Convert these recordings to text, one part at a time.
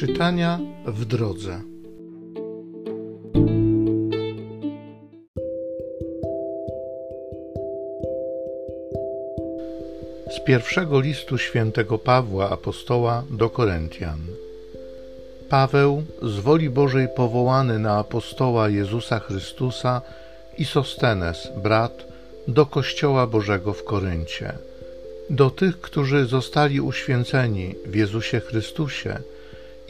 Czytania w drodze. Z pierwszego listu świętego Pawła apostoła do Koryntian. Paweł, z woli Bożej powołany na apostoła Jezusa Chrystusa i Sostenes, brat, do Kościoła Bożego w Koryncie. Do tych, którzy zostali uświęceni w Jezusie Chrystusie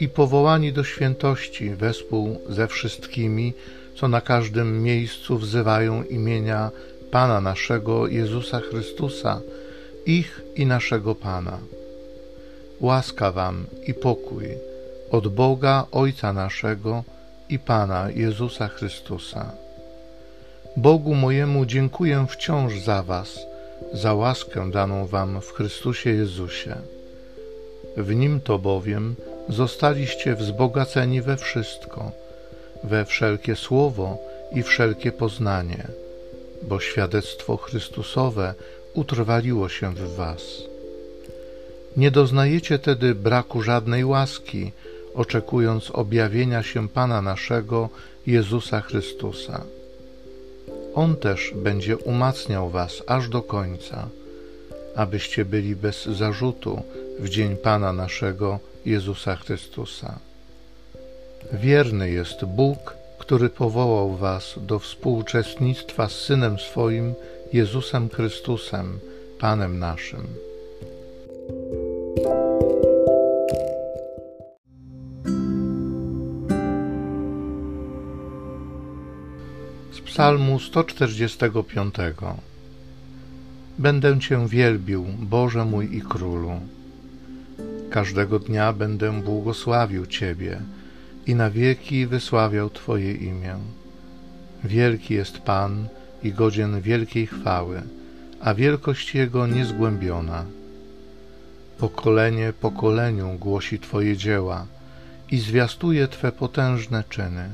i powołani do świętości wespół ze wszystkimi, co na każdym miejscu wzywają imienia Pana naszego Jezusa Chrystusa, ich i naszego Pana. Łaska Wam i pokój od Boga Ojca naszego i Pana Jezusa Chrystusa. Bogu mojemu dziękuję wciąż za Was, za łaskę daną Wam w Chrystusie Jezusie. W Nim to bowiem zostaliście wzbogaceni we wszystko, we wszelkie słowo i wszelkie poznanie, bo świadectwo Chrystusowe utrwaliło się w Was. Nie doznajecie tedy braku żadnej łaski, oczekując objawienia się Pana naszego Jezusa Chrystusa. On też będzie umacniał Was aż do końca, abyście byli bez zarzutu w dzień Pana naszego Jezusa Chrystusa. Wierny jest Bóg, który powołał Was do współuczestnictwa z Synem swoim, Jezusem Chrystusem, Panem naszym. Z Psalmu 145 Będę Cię wielbił, Boże mój i Królu. Każdego dnia będę błogosławił Ciebie i na wieki wysławiał Twoje imię. Wielki jest Pan i godzien wielkiej chwały, a wielkość Jego niezgłębiona. Pokolenie pokoleniu głosi Twoje dzieła i zwiastuje Twe potężne czyny.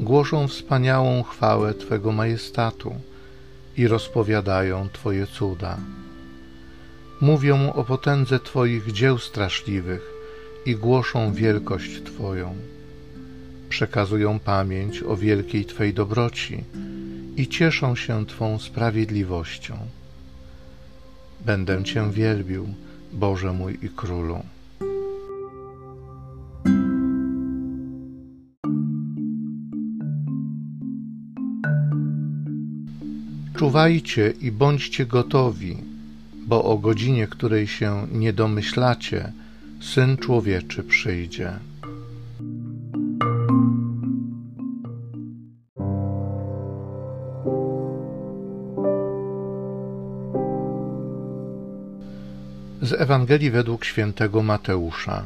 Głoszą wspaniałą chwałę Twego majestatu i rozpowiadają Twoje cuda. Mówią o potędze Twoich dzieł straszliwych i głoszą wielkość Twoją. Przekazują pamięć o wielkiej Twej dobroci i cieszą się Twą sprawiedliwością. Będę Cię wielbił, Boże mój i Królu. Czuwajcie i bądźcie gotowi, bo o godzinie, której się nie domyślacie, Syn Człowieczy przyjdzie. Z Ewangelii według świętego Mateusza.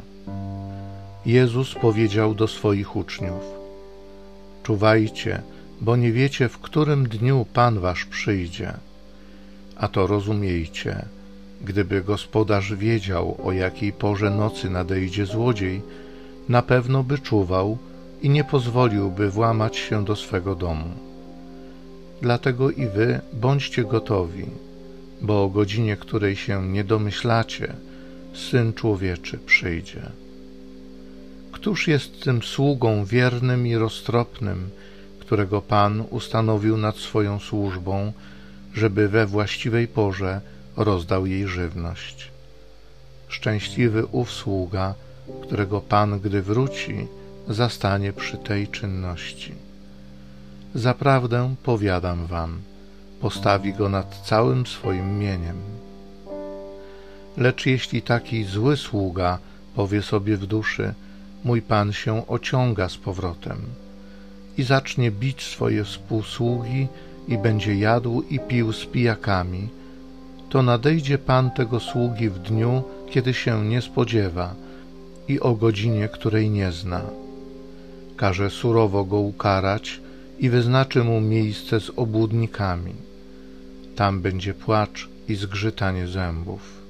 Jezus powiedział do swoich uczniów: Czuwajcie, bo nie wiecie, w którym dniu Pan wasz przyjdzie. A to rozumiejcie, gdyby gospodarz wiedział, o jakiej porze nocy nadejdzie złodziej, na pewno by czuwał i nie pozwoliłby włamać się do swego domu. Dlatego i wy bądźcie gotowi, bo o godzinie, której się nie domyślacie, Syn Człowieczy przyjdzie. Któż jest tym sługą wiernym i roztropnym, którego Pan ustanowił nad swoją służbą, żeby we właściwej porze rozdał jej żywność. Szczęśliwy ów sługa, którego Pan, gdy wróci, zastanie przy tej czynności. Zaprawdę powiadam wam, postawi go nad całym swoim mieniem. Lecz jeśli taki zły sługa powie sobie w duszy, mój Pan się ociąga z powrotem i zacznie bić swoje współsługi i będzie jadł i pił z pijakami, to nadejdzie Pan tego sługi w dniu, kiedy się nie spodziewa i o godzinie, której nie zna. Każe surowo go ukarać i wyznaczy mu miejsce z obłudnikami. Tam będzie płacz i zgrzytanie zębów.